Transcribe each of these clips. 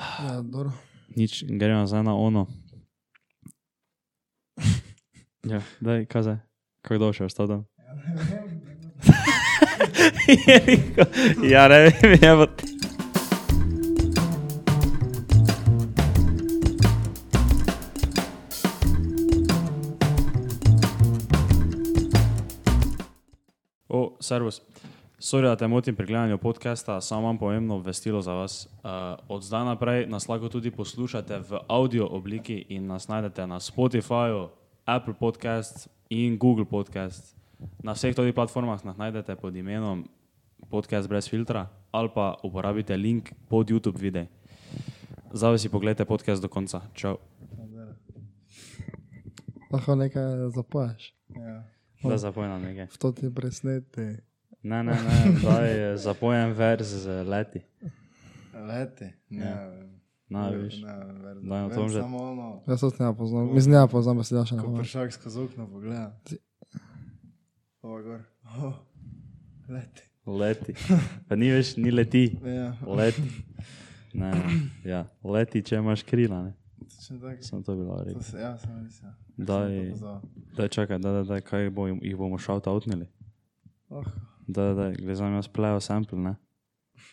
Ja, dobro. Nič, gremo zdaj na ono. Ja, daj, kaj zdaj? Kako dolgo še ostal tam? Ja, ne vem, je pa. O, servus. Sorry, da te motim pri gledanju podcasta, samo imam pomembno obvestilo za vas. Uh, od zdaj naprej nas lahko tudi poslušate v audio obliki in nas najdete na Spotifyju, Apple Podcast in Google Podcast. Na vseh teh platformah nas najdete pod imenom Podcast brez filtra ali pa uporabite link pod YouTube videi. Zdaj si pogledajte podcast do konca. Čau. Lahko nekaj zapoješ. Ja. Da zapojam nekaj. V to ti presneti. Ne, ne, ne, daj zapojem verz z leti. Leti. Ne, Ja. vem. Na, viš. Ne, vem, verjetno. Daj, na Vem tom že- Samo ono, Jaz to ne poznam. Mislim, ne poznam, pa si daš ne ko poznam. pršak skozi okno pogleda. Ti- Ova gor. Oh, leti. Leti. Pa ni več, ni leti. Ja. Leti. Ne, ja. leti, če imaš krila. Ne. Točno tako. Sem to bilo To rekel. se, ja, sem res, ja. Daj. Sem to poznal. Daj, čakaj, da, da, da, kaj bo, jih bomo shout-outnili. Oh, Da, da, da, gledam jaz plejo sample, ne.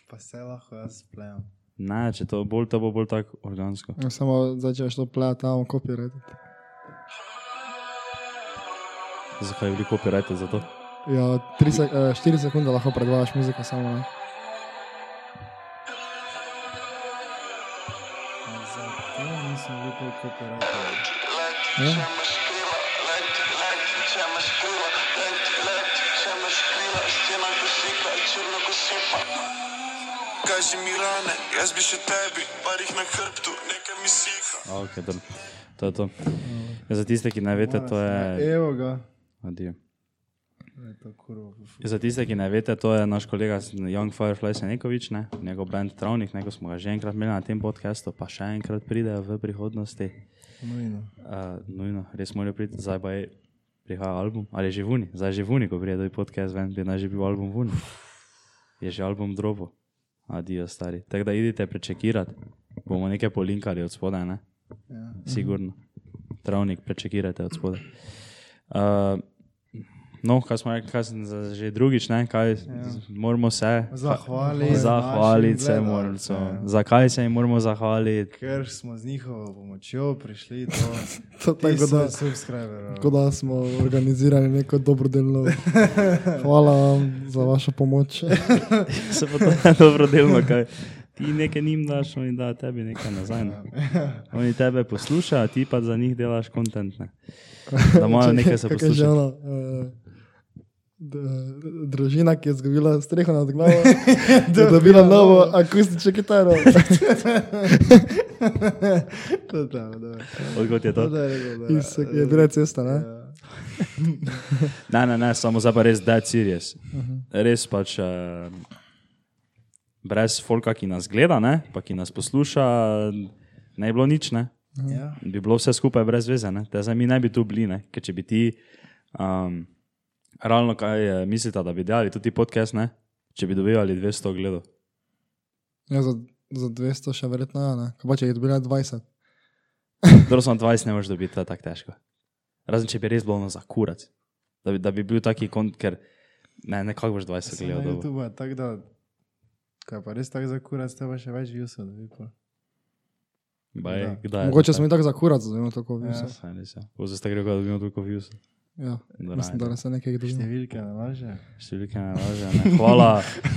pa se lahko jaz plejem. Ne, če to bolj, to bo bolj tako organsko. Ja, Samo začneš to plejati, tam copyright. Zakaj je bili copyrighte za to? Ja, 4 sekunde lahko predvajaš muziko samo. Ne? Zato nisem kot copyright. Ja? Kaži mi rane, jaz bi še tebi, par jih na hrbtu, nekaj mi siha. Ok, dobro. To je to. Ja, za tiste, ki ne veste, to je... Evo ga. Adijo. Fufu. Ja, Za tiste, ki ne veste, to je naš kolega Young Firefly Senekovič, ne? njegov band Travnik, neko smo ga že enkrat imeli na tem podkastu, pa še enkrat pridejo v prihodnosti. Nujno. Uh, nujno, res morajo priti, zdaj pa je prihaja album, ali je že vuni, zdaj je že vuni, ko pride podcast ven, bi naj že bil album vuni. Je že album drobo. Adijo, stari. Tako da idite prečekirati, bomo nekaj polinkali od spodaj, ne? Ja. Sigurno. Travnik, prečekirajte od spodaj. Uh, no, kaj smo rekli, kaj sem za- že drugič, ne, kaj ja. moramo se Zahvaliti zahvaliti se moramo. gledalcem. Zakaj se jim moramo zahvaliti? Ker smo z njihovo pomočjo prišli do To tako da, subscriberov. tako da smo organizirali neko dobrodelno. Hvala vam za vašo pomoč. Se pa to je dobro delno, kaj ti nekaj njim daš, oni da tebi nekaj nazaj. Ne? Oni tebe poslušajo, ti pa za njih delaš kontent. Ne? Da imajo nekaj se Kako je že poslušati. Družina, ki je zgubila streho nad glavo, je dobila novo akustično kitaro. To je da. Je To je da. Iz je bila cesta, ne? Ja. Ne, ne, ne, samo zdaj pa res dead serious. Res pač. Uh, Brez folka, ki nas gleda, ne, pa ki nas posluša, ne bi bilo nič, ne. Ja. bi bilo vse skupaj brez veze. ne. Te Zdaj mi ne bi tu bili, ne? ker če bi ti um, realno kaj eh, mislite, da bi delali tudi podcast, ne? če bi dobivali 200 gledov. Ja, za, za 200 še verjetno, ja, ne? Kaj pa če je dobila 20? Dobro, samo 20 ne moreš dobiti, to je tako težko. Razen če bi res bilo za kurac. Da bi, da bi bil taki kont, ker ne, nekako boš 20 Sem na gledal. dobro. YouTube je tako, da. Kaj pa res tako za kurac, te pa še več viewsov dobi. pol. Baj, je Mogoče to smo mi tako za kurac, da imamo tako Ja. viso. Saj. Bo zdaj tako rekel, da imel toliko views. Ja, Da mislim, da se nekaj dobi. Številke ne laže. Številke ne laže. Ne. Hvala,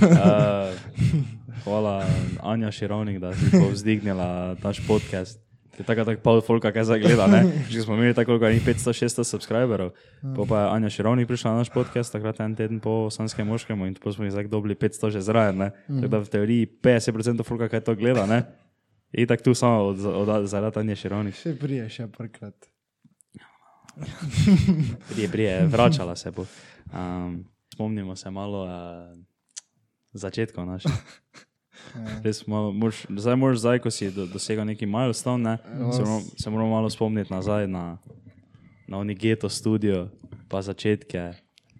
uh, hvala Anja Širovnik, da si povzdignila naš podcast. Je tako tako pol folka, kaj zagleda, ne? Že smo imeli tako kot 500-600 subscriberov. Po pa je Anja Širovnik prišla na naš podcast, takrat en teden po Sanskem moškemu in po smo jih zdaj dobili 500 že zraven, ne? Tako da v teoriji 50% folka, kaj to gleda, ne? In tako tu samo od, od, od, zaradi Anje Širovnik. Še prije, še parkrat. Prije, prije, vračala se bo. Um, spomnimo se malo uh, začetkov naših. Res malo, moraš, zdaj moraš, zdaj, ko si do, dosegel neki milestone, ne, se, moramo, se moramo malo spomniti nazaj na, na oni geto studio, pa začetke,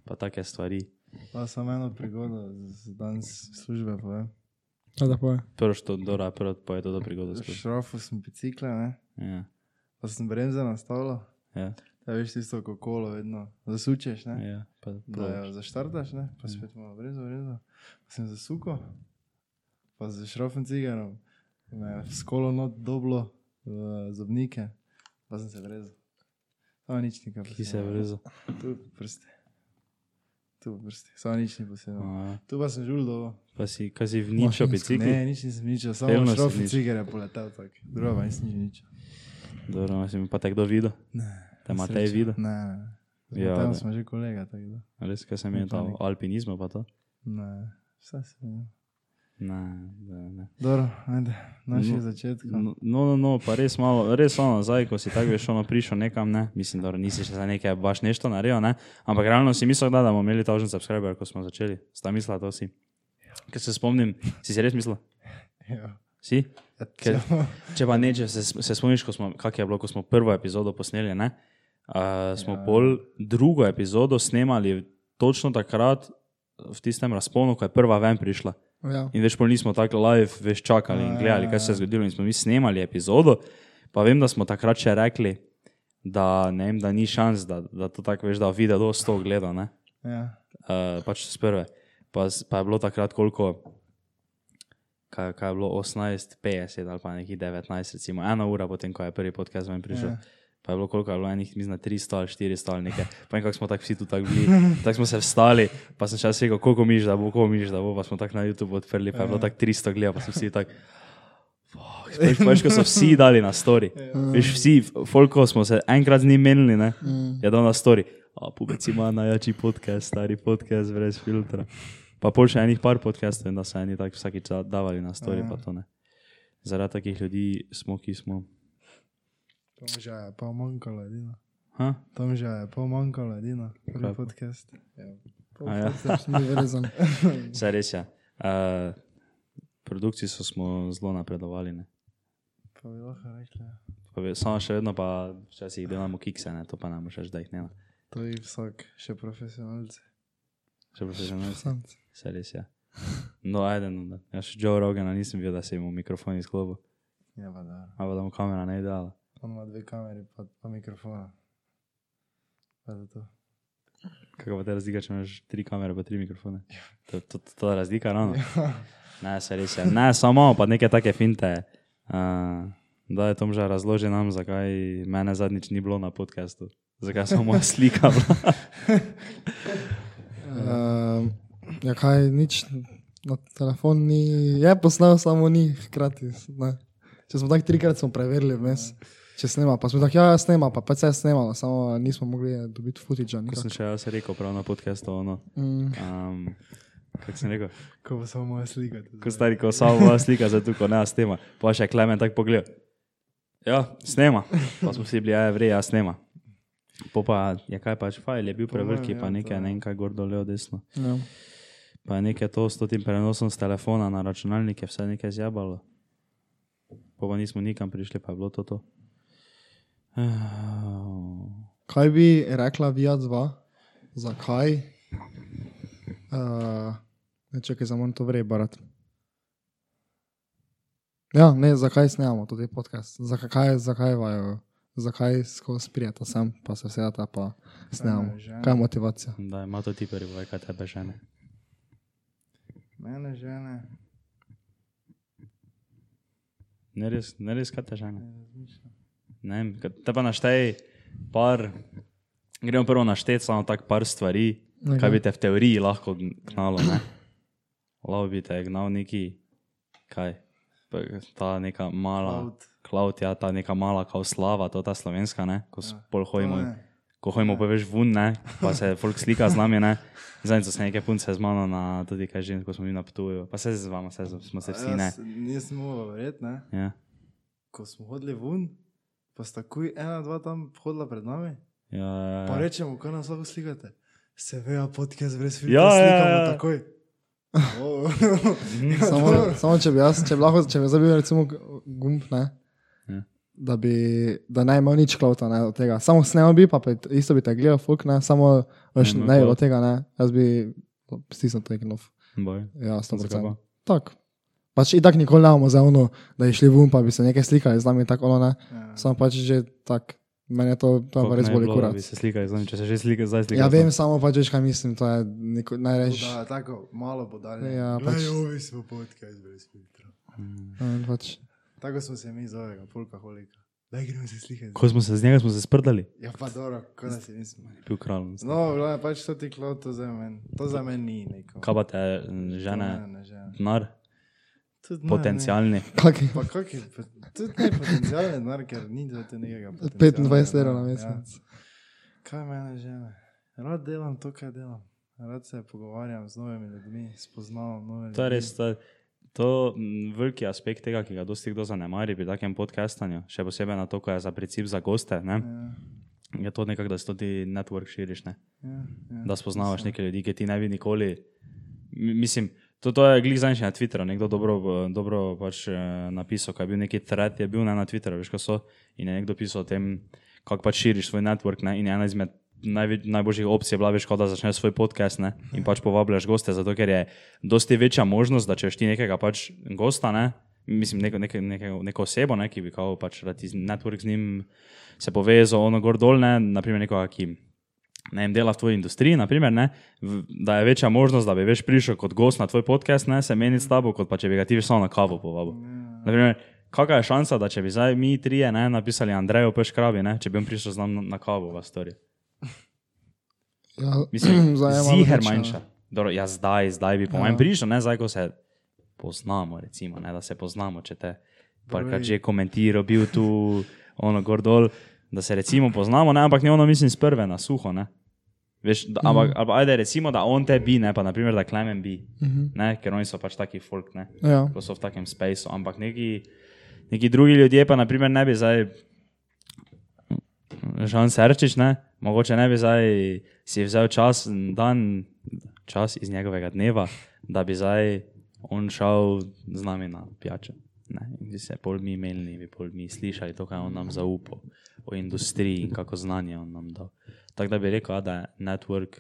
pa take stvari. Pa sem eno prigodo z danes službe povem. Ja, da poje. Prvo, što Dora, prvo pa je to do prigoda skozi. Šrafil sem bicikle, ne? Ja, Pa sem bremze nastavil. ja, Da veš tisto, ko kolo vedno zasučeš, ne? ja. Pa, Da jo zaštartaš, ne? Pa spet malo bremzo, bremzo. Pa sem zasukal. Pa z šrafom cigarom. Me je s kolo not doblo v zobnike. Pa sem se vrezal. Samo nič ni kaj. Ki se je vrezal. Tu prsti. Tu prsti. Samo nič ni posebno. Tu pa sem žul do. Pa si, kaj si vničal bicikl? Ne, nič nisem ničel, samo nič. cigar je poletel tak. Druga pa nisem nič ničel. Dobro, si mi pa te kdo videl? Ne. Te Matej videl? Ne, ne. Z Ja, ne. smo že kolega. Res, kaj sem imel tam, alpinizmu pa to? Ne, vse se je. Ne, ne, ne. Dobro, ajde, naši No, začetki. No, no, no, no, pa res malo, res malo nazaj, ko si tako veš, ono prišel nekam, ne, mislim, da nisi še za nekaj baš nešto naredil, ne, ampak realno si mislil, da, da bomo imeli tavžen subscriber, ko smo začeli, sta mislila to si. Ker se spomnim, si si res mislil? Ja. Si? Ja, Ker- Če pa ne, če se, se spomniš, ko smo, kak je bilo, ko smo prvo epizodo posneli, ne, uh, smo ja. pol drugo epizodo snemali točno takrat v tistem razponu, ko je prva ven prišla. Ja. In več pol nismo tako live, veš čakali in gledali, kaj se je zgodilo. In smo mi snemali epizodo, pa vem, da smo takrat še rekli, da, ne vem, da ni šans, da, da to tako veš, da video do 100 gleda, ne? Ja. Uh, pač z prve. Pa, s- pa je bilo takrat koliko, kaj, kaj je bilo 18, 50 ali pa nekih 19, recimo ena ura potem, ko je prvi podcast ven prišel. Ja. Pa je bilo koliko, je bilo enih, mislim, 300 ali 400 ali nekaj. Pa in kako smo tako vsi tu tako bili, tako smo se vstali, pa sem jaz rekel, koliko miš da bo, koliko miš da bo, pa smo tako na YouTube odprli, pa je bilo tako 300 gleda, pa so vsi tako. Veš, veš, ko so vsi dali na story. Veš, vsi, folko smo se enkrat z njim menili, ne? Je dal na story. A pubec ima najjači podcast, stari podcast brez filtra. Pa pol še enih par podcastov, in da so eni tako vsakič da- davali na story, pa to ne. Zaradi takih ljudi smo, ki smo. Tam že je pa manjkalo edino. Ha? Tam že je pa manjkalo edino. Prvi pa? podcast. Ja. A ja. Ni vezan. Vse res je. Uh, produkciji so smo zelo napredovali. Ne? Pa bi lahko rekli. ja. Samo še vedno pa včasih delamo kikse, ne? to pa nam še da jih ne. To je vsak, še profesionalci. Še profesionalci. Vse res je. No, ajde, no, da. Jaz še Joe Rogana nisem videl, da se jim mikrofon izklopi. Ja, pa da. Ali da mu kamera ne ideala. On ima dve kameri, pa, pa mikrofona. Pa. Kako pa te razlika, če imaš tri kamere, pa tri mikrofone? To, to, to, to je razlika, ravno. Ne, se res je. Ne, samo pa neke take finte. Uh, da je Tom že razložil nam, zakaj mene zadnjič ni bilo na podkastu. Zakaj samo moja slika. Uh, ja, kaj, nič na telefon ni, je posnel, samo ni hkrati. Ne. Če smo tako trikrat preverili, vmes, če snema, pa smo tako, ja, ja, snema, pa pa je snemalo, samo nismo mogli dobiti footage. Ko sem še jaz rekel, prav na podkastu, ono. Mm, Um, Kako sem rekel? Ko bo samo moja slika. Ko stari, ko samo moja slika za tukaj, ne, snema. Pa še Klemen tako pogleda. Ja, snema. Pa smo vsi bili, ja, vrej, ja, snema. Po pa je kaj pač fajl, je bil preveliki, pa ja, nekaj, to- ne vem kaj gor dol, desno. ja. Pa je nekaj to s tem prenosom z telefona na računalnik, je vse nekaj zjabalo. Pa pa nismo nikam prišli, pa je bilo to to. Kaj bi rekla Vija 2? Zakaj? Uh, ne, čakaj, za moram to vrej barat. Ja, ne, zakaj snemamo tudi podcast? Zakaj, zakaj vajo? Zakaj skozi prijeta sem, pa se vse ta pa snemamo? Kaj je motivacija? Da, ima to ti prvi, kaj tebe žene. Mene žene. Ne res, ne res, kaj te žene. Ne razmišljam. Ne te pa naštej par, gremo prvo našteti samo tako par stvari, Okay. kaj bi te v teoriji lahko gnalo, ne? Lahko bi te gnal neki, kaj, ta neka mala, Cloud. ja, ta neka mala kao slava, to ta slovenska, ne, ko ja, pol hojimo, ne. ko hojimo pa veš vun, ne, pa se folk slika z nami, ne. Zadnjič so se neke punce z mano na, tudi kaj že, ko smo mi na Ptuju, pa se z vama, se smo se vsi, ne. Jaz Nisem mogel verjeti, ne. Ja. Ko smo hodili ven, pa sta kuj ena, dva tam hodila pred nami. Ja, Pa ja, rečemo, kaj nas lahko slikate. Se veja podcast brez filtra, Ja, ja, slikamo ja. takoj. Oh. Samo, samo če bi jaz, če bi lahko, če bi zdaj bil recimo gumb, ne, Ja. da, bi, da ne imel nič klauta ne, od tega. Samo snemal bi, pa pe, isto bi te gledal, fuk, ne, samo veš, Ne, ne bi od tega, ne, jaz bi stisnil to nov. boj. Ja, Zakaj 100%. pa? Pač in tako nikoli ne bomo za ono, da je šli vun, pa bi se nekaj slikali z nami, tako ono ne. Ja. Samo pač že tako, meni je to, to je pa res boli kurat. Bi se slikali, znam, če se že slika, zdaj slika. Ja, vem, samo pač veš, kaj mislim, to je neko, najrež. Da, tako malo podaljeno. Ja, pač, ovi smo podcast brez filtra. ja, pač. Tako smo se mi zovega, polka holika. Daj gremo se slikati. Ko smo se z njega smo se sprdali, Ja, pa dobro, ko da se nismo. je bil kralj. No, bilo je pač to ti klot, to za meni. To za meni ni neko. Kaj pa te žene, mene ne žene. denar, Tudi. Kaki? Ne. Pa kak je, pa tudi ne potencijalni denar, ker ni za te nekega. potencialnega 25 evrov na mesec. Ja. Kaj mene žene? Rad delam to, kaj delam. Rad se pogovarjam z novimi ljudmi, spoznavam nove ljudi. To je res, to, je- to m, veliki aspekt tega, ki ga dosti kdo zanemari pri takem podcastanju, še posebej na to, ko je za princip za goste, ne? Ja, je to nekako, da si tudi network širiš, ne? ja, ja. da spoznavaš neke ljudi, ki ti ne bi nikoli. mi- Mislim, to, to je glih zdaj še na Twitteru, nekdo dobro, dobro pač eh, napisal, kaj je bil neki thread, je bil ne na Twitteru, veš, ko so in je nekdo pisal o tem, kako pač širiš svoj network ne? in ena izmed največ, najboljših opcij je bila, veš, da začneš svoj podcast ne? in pač povabljaš goste, zato ker je dosti večja možnost, da če ti nekega pač gosta, ne? mislim, neko, neko, neko, neko osebo, ne? ki bi kao pač rad iz network z njim se povezal, ono gor dol, ne, naprimer nekoga, ki ne vem, dela v tvoji industriji, naprimer, ne, da je večja možnost, da bi veš prišel kot gost na tvoj podcast, ne, se meni s tabo, kot pa če bi ga ti samo na kavo povabil. Naprimer, kakšna je šansa, da če bi zdaj mi trije ne, napisali Andreju Peškrabi, ne, če bi on prišel z nami na, na kavo v storju. Ja, Mislim, ziher več, ja. manjša. Dobro, ja, zdaj, zdaj bi po Ja. mojem prišel, ne, zdaj, ko se poznamo, recimo, ne, da se poznamo, če te parkrat že komentiral, bil tu, ono gor dol, da se recimo poznamo, ne, ampak ne ono mislim s prve na suho, ne. Veš, da, ampak, Mhm. ali ajde, recimo, da on te bi, ne, pa naprimer, da Klemen bi, ne, ker oni so pač taki folk, ne, Ja. ko so v takem spaceu, ampak neki, neki drugi ljudje pa naprimer ne bi zdaj, Žan Serčič, ne, mogoče ne bi zdaj si vzel čas, dan, čas iz njegovega dneva, da bi zdaj on šel z nami na pijačo. Ne, in bi se pol mi imeli, bi pol mi slišali to, kaj on nam zaupal o industriji in kako znanje on nam dal. Tako da bi rekel, a, da je network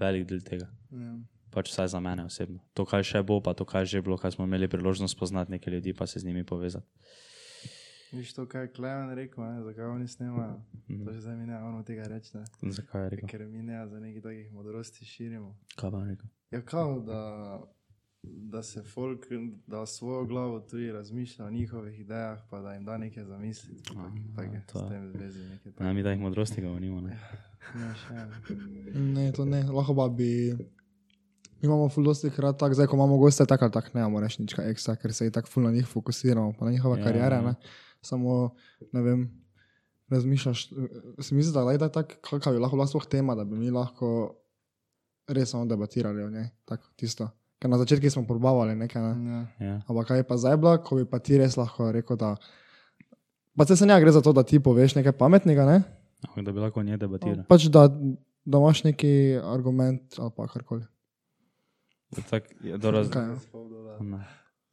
velik del tega. Ja. Pač vsaj za mene osebno. To, kaj še bo, pa to, kaj že bilo, kaj smo imeli priložnost poznati neke ljudi, pa se z njimi povezati. Viš to, kaj je Klemen rekel, ne? zakaj oni snemajo. Mhm. To že zdaj mi ne moramo tega reči, ne? Zakaj je rekel? ker mi ne za nekih takih modrosti širimo. Kaj pa je rekel? Ja, kao, da, da se folk, da svojo glavo tudi razmišlja o njihovih idejah, pa da jim da nekaj zamisliti. pa Aha, tak- Take, to je. s tem zvezi nekaj Ne, mi da jih modrosti govorimo. Ne? Ne, še. Ne, to ne, lahko pa bi. Mi imamo ful dosti krat tako, zdaj ko imamo goste, tako ali tako ne imamo reči nič ekstra, ker se tako ful na njih fokusiramo, pa na njihove Ja, ja, karijere, ne. Samo, ne vem, razmišljaš, si misliš, da je da tako, kakva bi lahko bila sploh tema, da bi mi lahko res samo debatirali o njej, tako tisto. Ker na začetku smo probavali nekaj, ne. Ja. Ja. Ampak kaj je pa zdaj bila, ko bi pa ti res lahko rekel, da. Pa se ne gre za to, da ti poveš nekaj pametnega, ne? Ampak Da bi lahko o njej debatiral. Pač da, da imaš neki argument ali pa karkoli. Tak, ja, ja. Ne.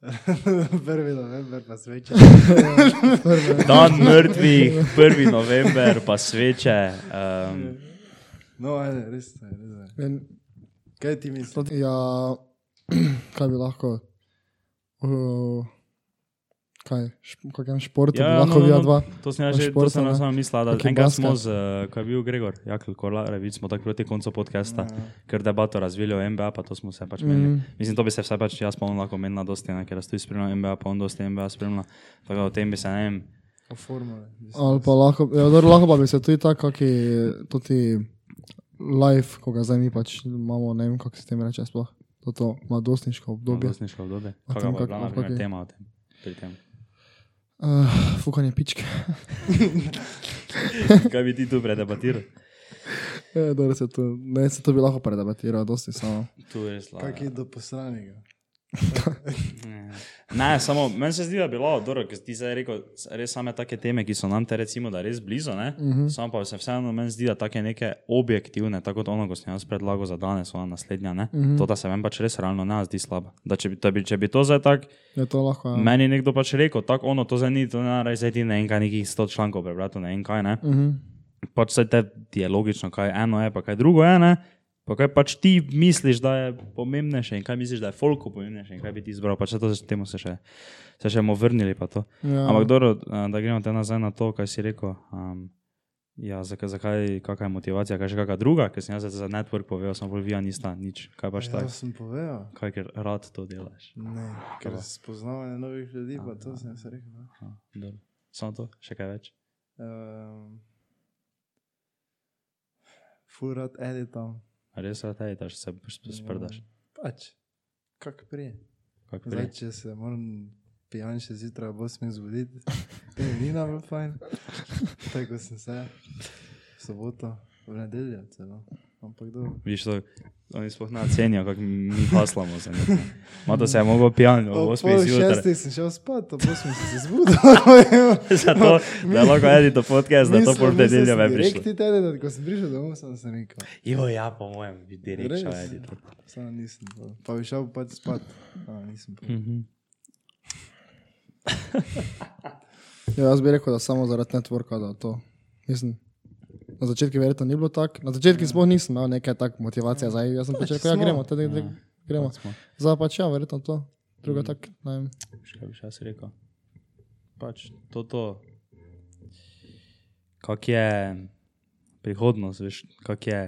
Prvi november pa sveče. Dan mrtvih, 1. november, pa sveče. Um, No, ajde, res je, res je. In, Kaj ti misliš? to, ja, kaj bi lahko. Uh, kaj, šp, kakem športu ja, bi lahko no, no, dva. To sem jaz že to športa, sem ne. jaz samo mislila, da enkrat basket. smo z, eh, ko je bil Gregor, Jakl Korlarevic, smo tako proti koncu podcasta, Ja. ker debato razvili o NBA, pa to smo se pač menili. Mm. Mislim, to bi se vsaj pač jaz pa on lahko menila dosti, ne, ker jaz tudi spremljam NBA, pa on dosti NBA spremlja. Tako da o tem bi se, ne vem, O formule. Ali pa lahko, ja, dobro, lahko pa bi se tudi tako, kaki tudi live, ko ga zdaj mi pač imamo, ne vem, kako se tem reče sploh. To, to mladostniško obdobje. Dosniško obdobje. Pa je kak- bila o naprimer kaki- tema o tem? Pri tem. Uh, fukanje pičke. Kaj bi ti tu predebatiral? Ja, dobro, se to, ne, se to bi lahko predebatiral, dosti samo. Tu je slabo. Kak je do posranega? Ne, samo meni se zdi, da je bilo dobro, ker ti zdaj rekel, res same take teme, ki so nam te recimo, da res blizu, ne? Uh -huh. Samo pa se vseeno meni zdi, da take neke objektivne, tako kot ono, ko sem jaz predlagal za danes, ona naslednja, ne? Uh -huh. To, da se meni pač res realno ne zdi slaba. Da če bi, da bi, če bi to zdaj tako, lahko. Ja. meni nekdo pač rekel, tako ono, to zdaj ni, to ne rej zdaj ti ne en kaj nekih sto člankov prebrati, ne en kaj, ne? Uh -huh. Pač se te ti je logično, kaj eno je, pa kaj drugo je, ne? Pa kaj pač ti misliš, da je pomembnejše in kaj misliš, da je folko pomembnejše in kaj bi ti izbral, pač to, temu se še, se še bomo vrnili. Ja. Ampak dobro, a, da gremo te nazaj na to, kaj si rekel. Um, ja, zakaj, zakaj, kakšna je motivacija, kaj še kakšna druga, ker sem jaz za network povedal, sem bolj vija nista, nič, kaj pač Ja, tako, sem povedal. kaj ker rad to delaš. Ne, ker spoznavanje novih ljudi, pa to sem se rekel. no. Aha, dobro. Samo to, še kaj več. Um, Full rad editam. Res rad editaš, se sp- sprdaš. Ja, Pač, kak prije. Kak Zdaj, prej. če se moram pijan še zjutraj, bo smem zbuditi. To je ni nam fajn. Tako sem se. V soboto, v nedeljo celo. Ampak dobro. Viš to, oni sploh ne cenijo, kako mi haslamo za njih. Mato se je mogel pijan, Ob v 8 pol zjutraj. šestih sem šel spat, ob osmih sem se zbudil. Zato, da lahko edito podcast, da to pol nedeljo ve prišlo. Rekti tede, da ko sem prišel domov, sem se rekel. Ivo, ja, po mojem, bi direkt šel Res? edito. Samo nisem. Pa, bi šel pač spat. A, nisem pa. Mhm. Ja, jaz bi rekel, da samo zaradi networka, da to. Mislim, na začetku verjetno ni bilo tako. Na začetku sploh nisem imel neke tak motivacije, zdaj jaz sem pač rekel, ja, smo. gremo, tudi ja. gremo. Zdaj pač ja, verjetno to. Druga tak, ne vem. Veš, Kaj bi še jaz rekel? Pač to, to. Kak je prihodnost, veš, kak je.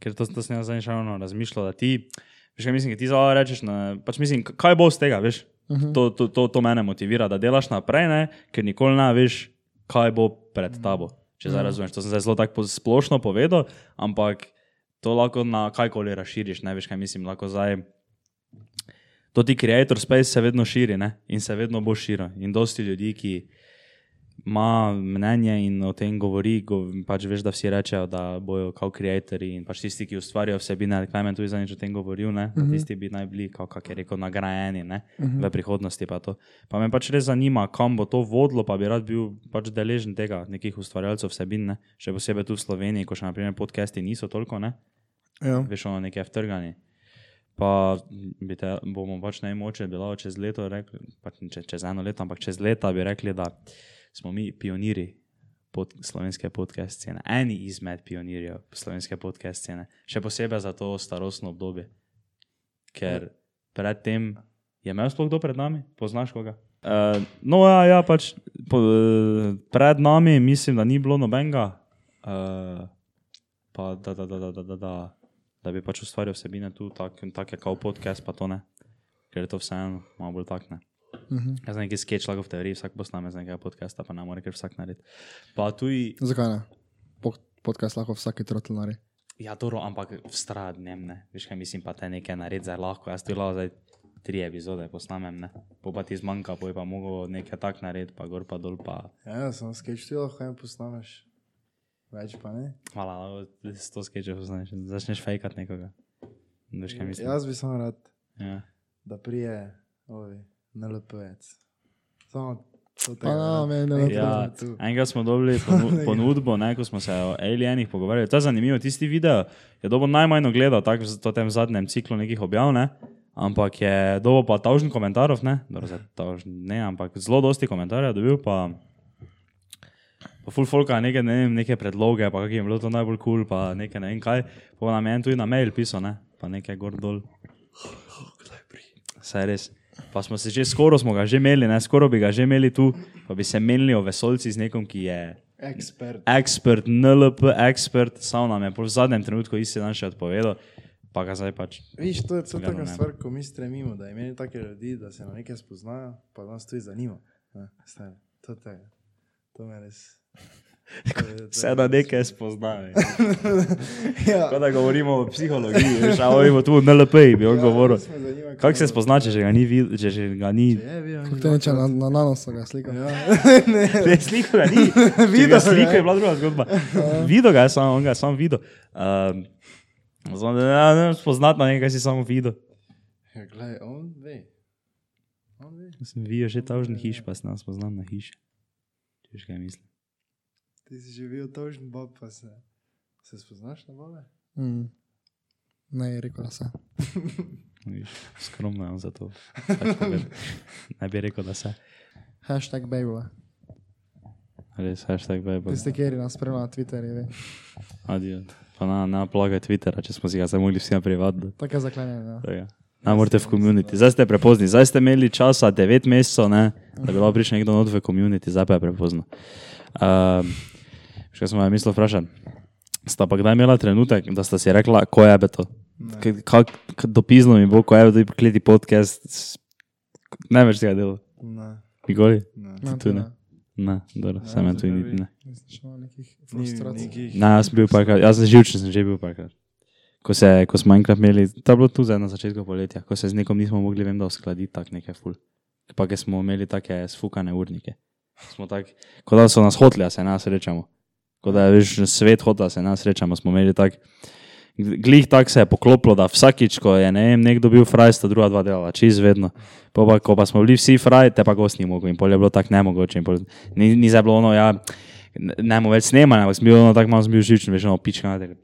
Ker to, to sem jaz zadnjič ravno razmišljal, da ti, veš, kaj mislim, ti zdaj rečeš, na, pač mislim, kaj bo z tega, veš. Uh -huh. to, to, to, to mene motivira, da delaš naprej, ne? ker nikoli ne veš, kaj bo pred tabo. Če zdaj razumeš, to sem zdaj zelo tako splošno povedal, ampak to lahko na kajkoli razširiš, ne veš, kaj mislim, lahko zdaj to ti creator space se vedno širi ne? in se vedno bo širil. In dosti ljudi, ki ima mnenje in o tem govori, go, pač veš, da vsi rečejo, da bojo kao creatori in pač tisti, ki ustvarjajo vsebine, kaj men tudi zadnjič o tem govoril, ne? da tisti bi naj bili, kao, kak je rekel, nagrajeni ne? v prihodnosti. Pa, to. pa me pač res zanima, kam bo to vodilo, pa bi rad bil pač deležen tega, nekih ustvarjalcev vsebin, ne? še posebej tu v Sloveniji, ko še naprimer podcasti niso toliko, ne? Ja. veš, ono nekaj vtrgani. Pa te, bomo pač najmoče bilo čez leto, rekli, pač če, čez eno leto, ampak čez leta bi rekli, da smo mi pioniri pod, slovenske podcast scene, eni izmed pionirjev slovenske podcast scene, še posebej za to starostno obdobje. Ker predtem je imel sploh kdo pred nami, poznaš koga? Uh, no, ja, ja pač po, uh, pred nami mislim, da ni bilo nobenega, uh, pa da, da, da, da, da, da, da, da bi pač ustvarjal vsebine tu, take tak kot podcast, pa to ne, ker je to vseeno malo bolj takne. Mhm. Jaz znam neki sketch lahko v teoriji, vsak posname z nekega podcasta, pa ne more, ker vsak naredi. Pa tudi, Zakaj ne? Po- Podcast lahko vsaki trotl naredi. ja, dobro, ampak vztrajati dnem, ne, veš kaj mislim, pa te nekaj naredi zdaj lahko, jaz ti lahko zdaj tri epizode posnamem, ne, po pa ti zmanjka, poj pa mogo nekaj tak narediti, pa gor pa dol, pa Ja, samo sketch ti lahko en posnameš. Več pa ne. hvala, lahko sto sketchov poznaš, začneš fejkat nekoga. Veš kaj mislim? Jaz bi samo rad, Ja. da prije ovi NLP-ec. Samo to Pa na, meni Ja, je tu. enkrat smo dobili ponu- ponudbo, ne, ko smo se o alienih pogovarjali. To je zanimivo, tisti video je dobo najmanj ogledal, tako v to tem zadnjem ciklu nekih objav, ne, ampak je dobo pa tavžen komentarjev, ne, tavžen, ne, ampak zelo dosti komentarjev dobil, pa, pa full folka neke, ne vem, neke predloge, pa kak jim je bilo to najbolj kul, cool, pa nekaj ne vem kaj, pa nam je en tudi na mail pisal, ne, pa nekaj gor dol. Saj res. Pa smo se že skoro smo ga že imeli, ne, skoro bi ga že imeli tu, pa bi se menili o vesolci z nekom, ki je Ekspert. ekspert, NLP, ekspert, samo nam je v zadnjem trenutku isti dan še odpovedal, pa ga zdaj pač. Viš, to je Gledam, taka stvar, ko mi stremimo, da imeli take ljudi, da se na nekaj spoznajo, pa nas tudi zanima. Ne, stari, to je tega. To me res. To to Vse da nekaj spoznajo. Ja. Tako da govorimo o psihologiji, veš, a ovimo tu NLP, bi on Ja, govoril. Kako se spozna, če že ga ni videl, če že ga ni. Kako te neče na, na nanosu ga slika. Ja. Ne, sliko ga ni. Ga sliko je. bila druga zgodba. Video ga je samo, on ga je samo videl. Um, Znam, da ja, ne moreš spoznati na nekaj, si samo videl. Ja, glej, on ve. On ve. Sem videl že tavžni hiš, pa se nas poznam na hiši. Če veš kaj mislim. Ti si živel tožen, bob pa se. Se spoznaš na bole? Mm. Ne, je rekel, da se. Viš, Skromno je za to. Ne bi rekel, da se. Hashtag baby. Res, hashtag Bible. Tisti, ki nas spremlja na Twitterju. Adijo. Pa na, na plaga Twittera, če smo si ga zdaj mogli vsi naprivati. Tako je zaklenjeno. Ja. Tega. Ne morete v komuniti. Zdaj ste prepozni, zdaj ste imeli časa 9 mesecev, ne, da bi lahko prišel nekdo not v komuniti, zdaj pa je prepozno. Um, še sem vam mislil vprašati? Sta pa kdaj imela trenutek, da sta si rekla, ko je to? K- Kak, k- dopizno mi bo, ko je to pokleti podcast, ne več tega dela. Ne, Nikoli? ne. No, tu ne. Ne, dobro, sem jaz tu zakaj niti bi? ne. Nisem še imel nekih Ni frustracij. nekih. Ne, jaz sem bil parkrat, jaz sem živčen, sem že bil parkrat. Ko, se, ko smo enkrat imeli, to je bilo tu zdaj na začetku poletja, ko se z nekom nismo mogli, vem, da uskladiti tako nekaj ful. Pa ker smo imeli take sfukane urnike. Smo tak, kot da so nas hoteli, da se nas srečamo. Kot da veš, svet hotel, da se nas srečamo, smo imeli tak. Glih tako se je poklopilo, da vsakič, ko je ne vem, nekdo bil fraj, sta druga dva delala, čez vedno. Po pa, ko pa smo bili vsi fraj, te pa gost ni mogel in pol je bilo tako nemogoče. Pol, ni, ni zdaj bilo ono, ja, ne, bomo več snemali, ampak sem bil ono tako malo sem bil živčen, veš, ono pička na tega.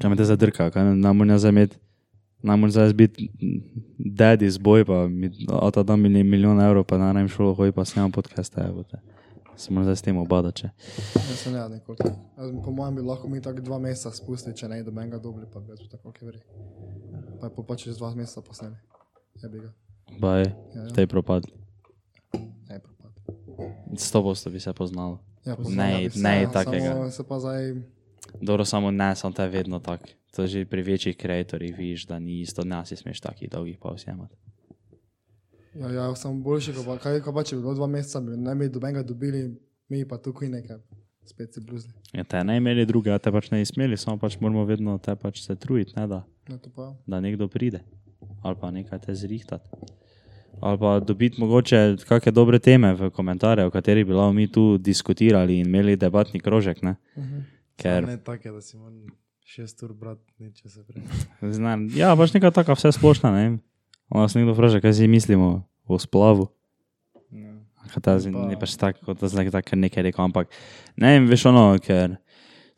Kaj me te zadrka, kaj nam mora zdaj imeti, nam mora zdaj biti daddy z boj, pa mi, ata da mi milijon evrov, pa na najem šolo hoji, pa snemam podcaste, te. Se moram zdaj s tem obadati. se ne nikoli. tako. Jaz bi- Po mojem bi lahko mi tako dva meseca spustili, če ne do menga dobri, pa bi tako, ki veri. Pa je pa čez dva meseca posneli. Je bi ga. Baj, Ja, ja. tej propad. Ne, propad. Sto posto bi se poznalo. Ja, Ne, bi se, ne ja, takega. Samo se pa zdaj, Dobro, samo ne, samo to je vedno tako. To že pri večjih kreatorjih vidiš, da ni isto, ne si smeš takih dolgih pa vzemati. Ja, ja, sem boljši, ko pa, kaj, ko pa če bi bilo dva meseca, bi ne bi do menga dobili, mi pa tukaj nekaj, spet se bluzli. Ja, te ne imeli druge, a te pač ne smeli, samo pač moramo vedno te pač se truditi, ne da. No, to pa, da nekdo pride ali pa nekaj te zrihtati. Ali pa dobiti mogoče kakšne dobre teme v komentarje, o katerih bi lahko mi tu diskutirali in imeli debatni krožek. Ne? Ker, Ne take, da si moram šest ur brati, neče se prej. znam, ja, pač neka taka vse splošna, ne vem. On nas nekdo vpraša, kaj si mislimo o splavu. Ja. Ta zdaj ni pač tako, kot da zdaj tako nekaj rekel, ampak ne vem, veš ono, ker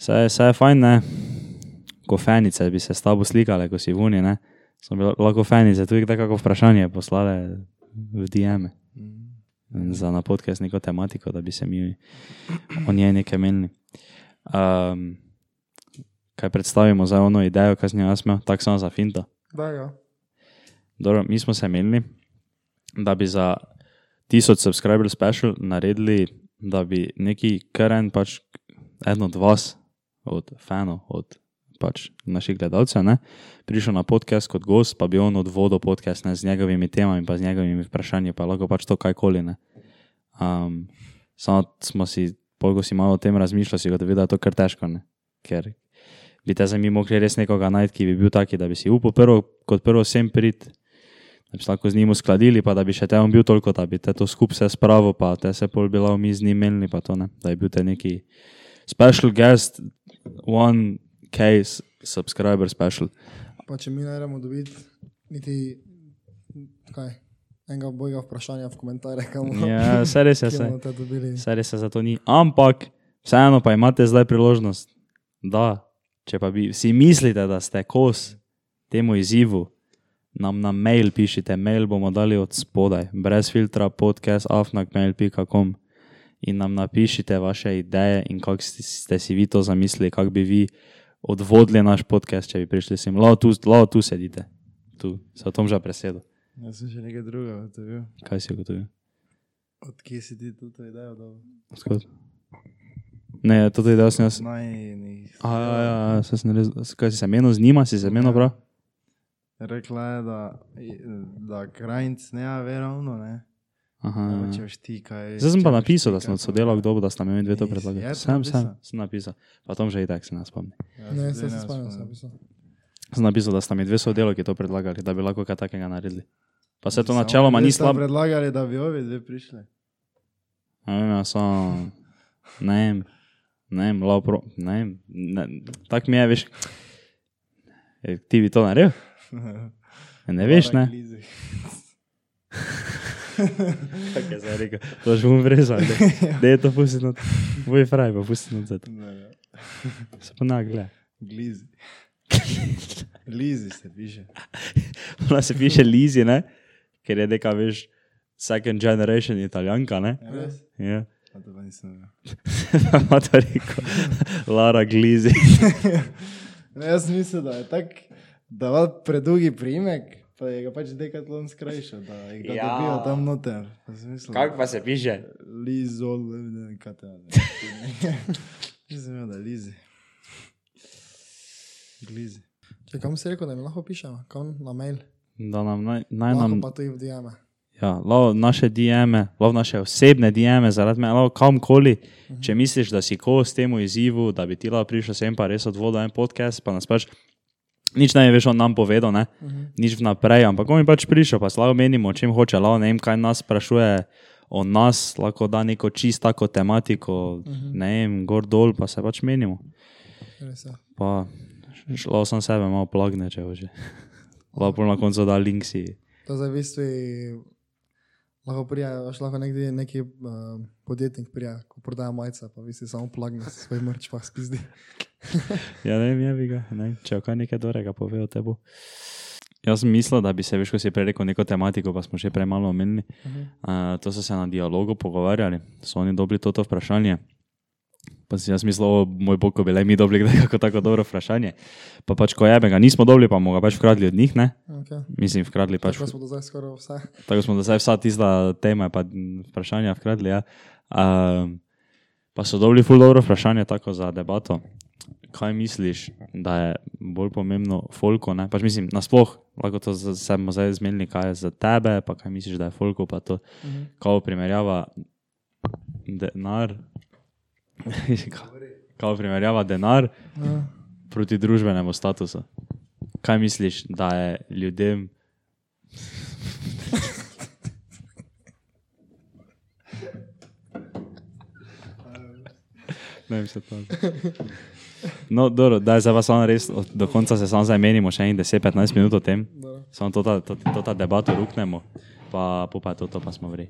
se, je fajn, ne. Ko fenice bi se s tabo slikale, ko si vuni, ne. Smo bili lahko fenice, tudi tako vprašanje poslale v DM. Mm. za na podcast neko tematiko, da bi se mi o njej nekaj menili. Um, kaj predstavimo za ono idejo, kaj sem jo jaz imel, tako samo za finto. da, ja. Dobro, mi smo se menili, da bi za 1000 subscriber special naredili, da bi neki karen, pač eden od vas, od fanov, od pač naših gledalcev, ne, prišel na podcast kot gost, pa bi on odvodil podcast ne, z njegovimi temami, pa z njegovimi vprašanji, pa lahko pač to kajkoli. Ne. Um, samo smo si, polgo si malo o tem razmišljali, si gotovi, da je to kar težko, ne. ker bi te zdaj mi mogli res nekoga najti, ki bi bil taki, da bi si upal prvo, kot prvo vsem prid, da bi se lahko z njim uskladili, pa da bi še te on bil toliko, da bi te to skupaj vse spravo, pa te se pol bila mi z njim menili, pa to ne, da je bil te neki special guest, one case subscriber special. Pa če mi ne moremo dobiti niti kaj, enega bojega vprašanja v komentarjih, kam bomo Ja, vse res je, vse. res je, zato ni. Ampak, vseeno pa imate zdaj priložnost, da, če pa bi si mislite, da ste kos temu izzivu, nam na mail pišite, mail bomo dali od spodaj, brez filtra, podcast, afnakmail.com in nam napišite vaše ideje in kako ste, ste si vi to zamislili, kako bi vi odvodili naš podcast, če bi prišli sem. Lao tu, lao tu sedite, tu, se o tom že presedo. Jaz sem še nekaj drugega ugotovil. Kaj si ugotovil? Od kje si ti to idejo dal? Skod? Ne, to je ideja, sem jaz. Naj ni. A, ja, ja, ja, saj sem res, kaj si se menil z njima, si se menil prav? Rekla je, da, da krajnc ne ve ravno, ne. Aha. Ja. Če veš ti kaj. Zdaj sem pa napisal, da sem od sodelavk dobil, da sta mi dve to predlagali. je to Sem, sem, napisal? napisal. Pa tom že i tak se nas spomni. Ja, Ne, se ne spomnim, sem pisal. Sem napisal, da sta mi dve sodelavki to predlagali, da bi lahko kaj takega naredili. Pa se to načeloma ni slabo. predlagali, da bi ovi dve prišli. Ne vem, ja, samo, ne vem, ne vem, lao pro, ne vem, ne, tak mi je, veš, E, ti bi to naredil? Ne veš, ne? Tako je zdaj rekel, to že bom vrezal, da je to pustiti, tvoj fraj pa zato. Ne, ne. Se pa ne gleda. Glizi. Lizi se piše. Ona se piše Lizi, ne? ker je neka, veš, second generation italijanka, ne? Res? Ja. A to pa nisem vedel. ima to rekel. Lara Glizi. Ne, jaz sem mislil, da je tak, da ima predolgi priimek, pa je ga pač dekatlon skrajšal, da jih da Ja. dobijo tam noter. Pa sem mislil, pa se piše? Lizol, ne vem, kaj te je. Nisem vedel, da je Lizi. Glizi. Če kam si rekel, da mi lahko pišemo, kam na mail. Da nam naj, naj nam pa tudi v DM. Ja, lahko naše DM-e, lahko naše osebne DM-e, zaradi mene, lahko kamkoli. Če misliš, da si kos temu izzivu, da bi ti lahko prišel sem pa res odvodil en podcast, pa nas pač nič ne veš, on nam povedal, ne? nič vnaprej, ampak on je pač prišel, pa slabo menimo, o čem hoče, lahko ne vem, kaj nas sprašuje o nas, lahko da neko čist tako tematiko, ne vem, gor dol, pa se pač menimo. Pa šlo sem sebe malo plagne, če hoče. Lahko na koncu da link si. To zdaj v bistvu lahko prija, veš, lahko nekdi neki uh, podjetnik prija, ko prodaja majice, pa vi si samo plagne svoj mrč, pa spizdi. Ja, ne vem, je bi ga, ne če kaj nekaj dobrega pove o tebi. Jaz sem mislil, da bi se, veš, ko si prej rekel neko tematiko, pa smo še prej malo omenili. Uh -huh. uh, to so se na dialogu pogovarjali, so oni dobili toto vprašanje. Pa si jaz mislil, o moj bog, ko bi le mi dobili kako tako dobro vprašanje. Pa pač, ko jebe ga nismo dobili, pa bomo ga pač vkradli od njih, ne? Okay. Mislim, vkradli pač. Tako smo do zdaj skoraj vse. Tako smo do zdaj vsa tista tema, pa vprašanja vkradli. Ja. Um, pa so dobili ful dobro vprašanje tako za debato. Kaj misliš, da je bolj pomembno folko? Ne? Pač mislim, nasploh, lahko to se bomo zdaj zmenili, kaj je za tebe, pa kaj misliš, da je folko, pa to, Mhm. kao primerjava denar, kao primerjava denar Ja. proti družbenemu statusu. Kaj misliš, da je ljudem Ne vem, se to. No, dobro, da je zdaj pa samo res, od- do konca se samo zdaj menimo, še enih 10-15 minut o tem. Samo to, to, to, to ta debato ruknemo, pa pa je to, to pa smo vri.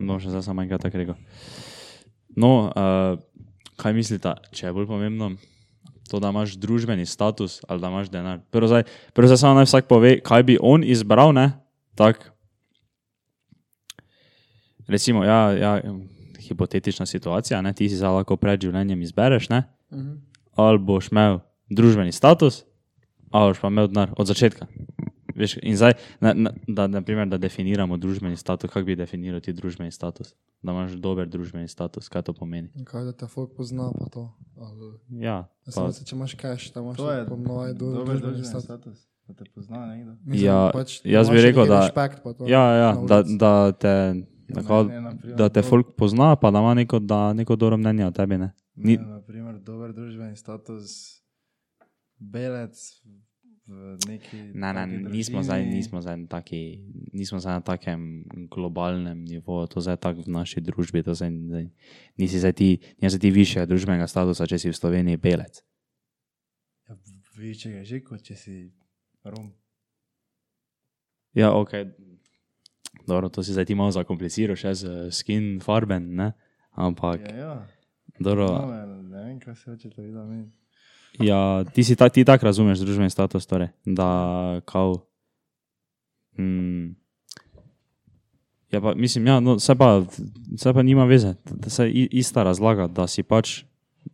No, še zdaj samo enkrat tako rekel. No, uh, kaj mislite, če je bolj pomembno to, da imaš družbeni status ali da imaš denar? Prvo zdaj, prvo zdaj samo naj vsak pove, kaj bi on izbral, ne? Tak. Recimo, ja, ja, hipotetična situacija, ne? ti si zdaj lahko pred življenjem izbereš, ne? Mhm. ali boš imel družbeni status, ali boš pa imel denar od začetka. Veš, in zdaj, na, na, da, naprimer, da definiramo družbeni status, kako bi definiral ti družbeni status? Da imaš dober družbeni status, kaj to pomeni? In Kaj da te folk pozna, pa to. Ali, Ja, pa, pa, če imaš cash, da imaš To je ponovno dober družbeni družbeni status. status, da te pozna nekdo. Mislim, Ja, pač, jaz bi rekel, da- Respekt, to, ja, ja, na da, da te, Ja, da, ne, ne, na primer, da te folk pozna, pa da ima neko, da, neko dobro mnenje o tebi. Ne? Ni, Ne, naprimer, dober družbeni status, belec v neki. Ne, ne, nismo zdaj, nismo zdaj, taki, nismo zdaj na takem globalnem nivoju, to zdaj tako v naši družbi. Zdaj, zdaj, nisi zdaj ti, nisi ti višjega družbenega statusa, če si v Sloveniji belec. Ja, Večjega je že, kot če si Rom. Ja, ok. Dobro, to si zdaj ti malo zakompliciral, še z skin farben, ne? Ampak, Ja, ja. dobro, No, ne, ne vem, kaj se hoče to videti. ja, ti si ta, ti tako razumeš družbeni status, torej, da kao. Mm, ja, pa mislim, ja, no, se pa, se pa nima veze, da se ista razlaga, da si pač,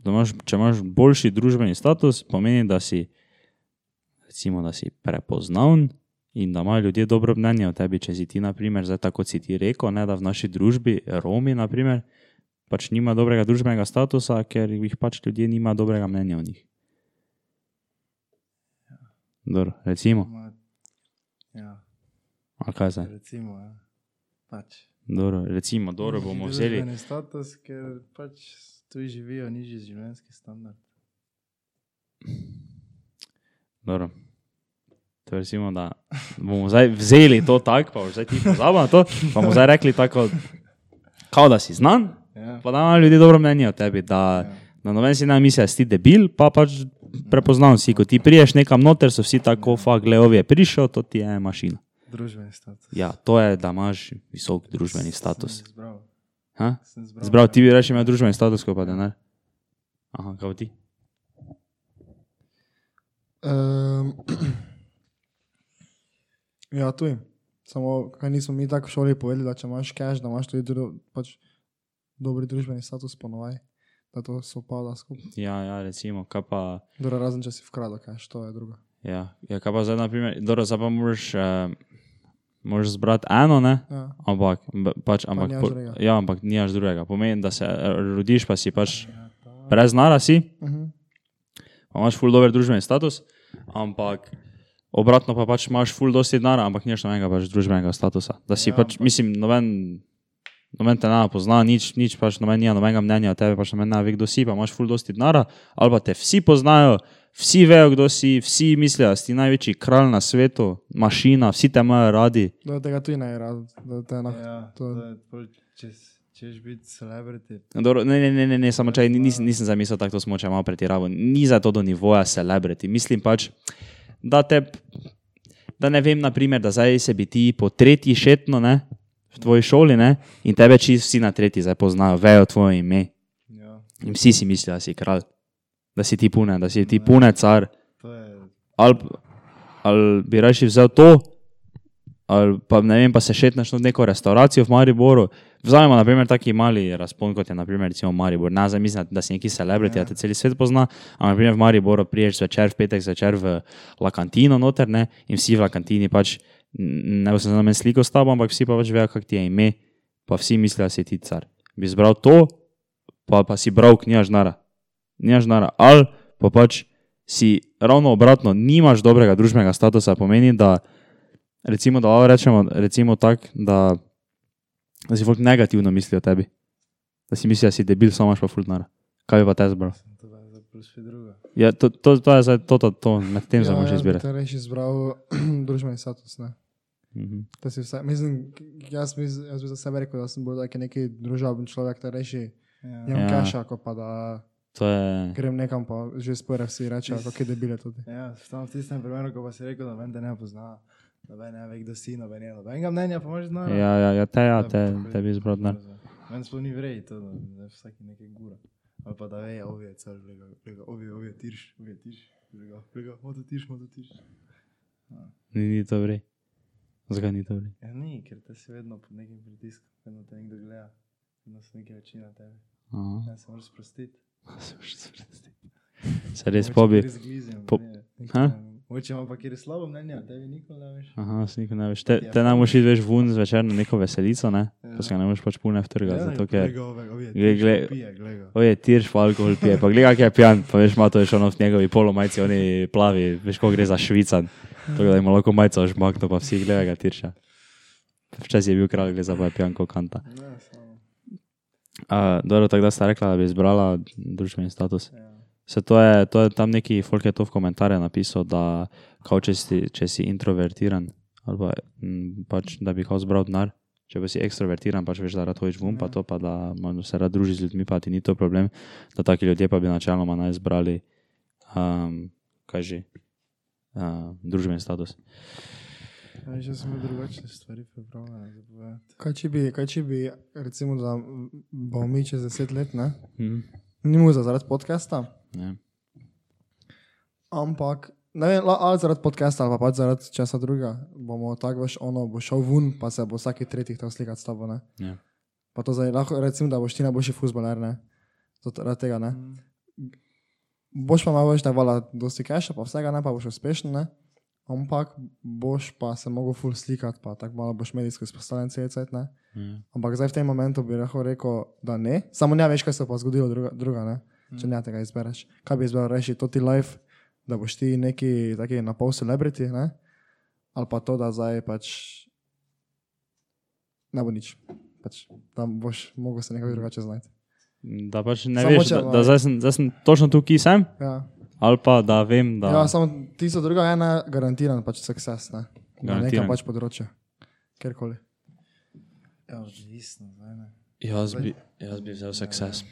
da imaš, če imaš boljši družbeni status, pomeni, da si, recimo, da si prepoznaven in da imajo ljudje dobro mnenje o tebi, če si ti, naprimer, zdaj tako si ti rekel, ne, da v naši družbi Romi, naprimer, pač nima dobrega družbenega statusa, ker jih pač ljudje nima dobrega mnenja o njih. Dobro, recimo, ja, a kaj zdaj? recimo, ja. Pač. Dobro, recimo, dobro bomo vzeli. družbeni status, ker pač tu živijo nižji življenjski standard. Dobro. To je recimo, da bomo zdaj vzeli to tako, pa boš zdaj ti pozabil na to, pa bomo zdaj rekli tako, kao da si znan, Ja, pa da imajo ljudje dobro mnenje o tebi, da, ja. da noben si ne misli, da si debil, pa pač prepoznam si, ko ti priješ nekam noter, so vsi tako, fak, Leov je prišel, to ti je mašina. Družbeni status. Ja, to je, da imaš visok družbeni status. Sem zbral. Ha? Sem zbral. Zbral ti bi reči, ima družbeni status, ko pa denar. Aha, kaj pa ti? Um, ja, tu je. Samo, kaj nismo mi tako v šoli povedali, da če imaš cash, da imaš tudi dru, pač dobri družbeni status ponovaj, da to sopada skupaj. Ja, ja, recimo, kaj pa. Dobro, razen če si vkrada cash, to je drugo. Ja, ja kaj pa zdaj, na primer, dobro, zdaj pa moraš, uh, moraš zbrati eno, ne? Ja. Ampak, pač, ampak, nimaš po- ja, ampak nimaš drugega. Pomeni, da se eh, rodiš, pa si pač brez nara si, Uh -huh. pa imaš ful dober družbeni status, ampak obratno pa pač imaš ful dosti denara, ampak nimaš nobenega pač družbenega statusa. Da si Ja, pač, ampak- mislim, noben, noben te ne pozna, nič, nič pač noben nima nobenega mnenja o tebi, pač noben ne ve, kdo si, pa imaš ful dosti denara, ali pa te vsi poznajo, vsi vejo, kdo si, vsi mislijo, da si največji kralj na svetu, mašina, vsi te imajo radi. Da tega tudi ne je rad, da te na. Ja, to- to je pol, če češ biti celebrity. Dobro, ne, ne, ne, ne, ne samo če nisem, nisem zamislil tako, to smo če malo pretiraval. Ni za to do nivoja celebrity. Mislim pač, da te, da ne vem, naprimer, da zdaj se bi ti po tretji šetno, ne, v tvoji šoli, ne, in tebe čisto vsi na tretji zdaj poznajo, vejo tvoje ime. Ja, In vsi si mislijo, da si kralj, da si ti pune, da si ti pune car. je. Ali, ali bi raje vzel to, ali pa ne vem, pa se šetneš v neko restauracijo v Mariboru. Vzamemo, na primer, taki mali razpon, kot je naprimer, recimo Maribor. Ne zdaj mislim, da si neki celebrity, ja. da te cel svet pozna, ampak naprimer v Mariboru priješ zvečer, v petek zvečer v La Cantino noter ne, in vsi v La Cantini pač, ne bo se za namen sliko s tabo, ampak vsi pa pač vejo, kak ti je ime, pa vsi mislijo, da si ti car. Bi izbral to, pa, pa si bral, nimaš nara. Nimaš nara. Ali pa pač si ravno obratno, nimaš dobrega družbenega statusa, pomeni, da recimo, da rečemo, recimo tak, da, da si folk negativno misli o tebi. Da si misli, da si debil, samo imaš pa fulnara. Kaj pa te zbral? Še. Ja, to, to, to je zdaj to, to, to med tem ja, ja, moraš jaz bi izbirati. te reči izbral družbeni status, ne. Mhm. Da si vse, mislim, jaz, mis, jaz bi za sebe rekel, da sem bolj tak neki družaben človek, da reši, Ja. imam Ja. ja. cash, kot pa da To je. grem nekam, pa že spore vsi rečejo, kako je debile tudi. Ja, tam v tistem primeru, ko pa si rekel, da te ne pozna, ven ne ve, kdo si, noben je, nobenega mnenja, pa imaš znano. Ja, ja, ja, te, ja, te, te bi izbral denar. Meni sploh ni vrej to, da je vsaki nekaj gura. Ali pa da ve, ovje, car, ovje, ovje, tirš, ovje, tirš, vlega, moto tirš, moto tirš. Ni, ni to vrej. Zakaj ni to vrej? Ja, ni, ker te si vedno pod nekim pritiskom, vedno te nekdo gleda, vedno so neke oči na tebi. Aha. Ja, se moraš sprostiti. Se res pobi. Po- Po... Ha? Moče ima pa kjer je slabo mnenje, a tebi nikoli ne veš. Aha, sliko ne veš. Te, te ne moš iti več ven zvečer na neko veselico, ne? Ja. Pa se ga ne moš pač pune vtrgati, zato ker... Glej, glej. pije, glego. Oje, tirš pa alkohol pije, pa gledaj, kak je pijan, pa veš, ima to še ono v njegovi polomajci, oni plavi, veš, ko gre za švican. Tako da ima lahko majco žmakno, pa vsi gledajo ga tirša. Včasih je bil kralj, gre za pa je pijan kot kanta. Ne, samo. Uh, dobro, tako da sta rekla, da bi izbrala družbeni status. Ja. Se to je, to je tam neki folk je to v komentarje napisal, da kao, če, si, če si introvertiran, ali pa, m, pač, da bi kao zbral denar. Če pa si ekstrovertiran, pač veš, da rad hočeš vum, pa to pa da malo se rad družiš z ljudmi, pa ti ni to problem, da taki ljudje pa bi načeloma naj izbrali, um, kaj že, uh, družbeni status. Ja, že imel drugačne stvari povedati. Kaj če bi, kaj če bi recimo, da bomo mi čez deset let, ne? Mhm. Ni mu za zaradi podcasta, Ja. ampak ne vem, ali zaradi podcasta ali pa pač zaradi česa druga. Bomo tako veš, ono bo šel ven, pa se bo vsaki tretji hotel slikati s tabo, ne? Ja. Pa to zdaj lahko recimo, da boš ti najboljši futboler, ne? Zaradi tega, ne? Boš pa imel več ne vala dosti keša, pa vsega ne, pa boš uspešen, ne? Ampak boš pa se mogel full slikati, pa tako malo boš medijsko izpostavljen cel cel, ne? Ja. Ampak zdaj v tem momentu bi lahko rekel, da ne. Samo ne veš, kaj se pa zgodilo druga, druga ne? Če ne tega izbereš. Kaj bi izbral reči, to ti life, da boš ti neki taki na pol celebrity, ne? ali pa to, da zdaj pač ne bo nič. Pač, tam boš mogel se nekako drugače znajti. Da pač ne Samo veš, če da, da zdaj, sem, zdaj sem točno tu, ki sem, Ja. ali pa da vem, da... ja, samo tisto drugo je ena garantiran pač success, ne? Na nekem pač področju. Kjerkoli. Ja, odvisno, ne. Jaz bi, jaz bi vzel success.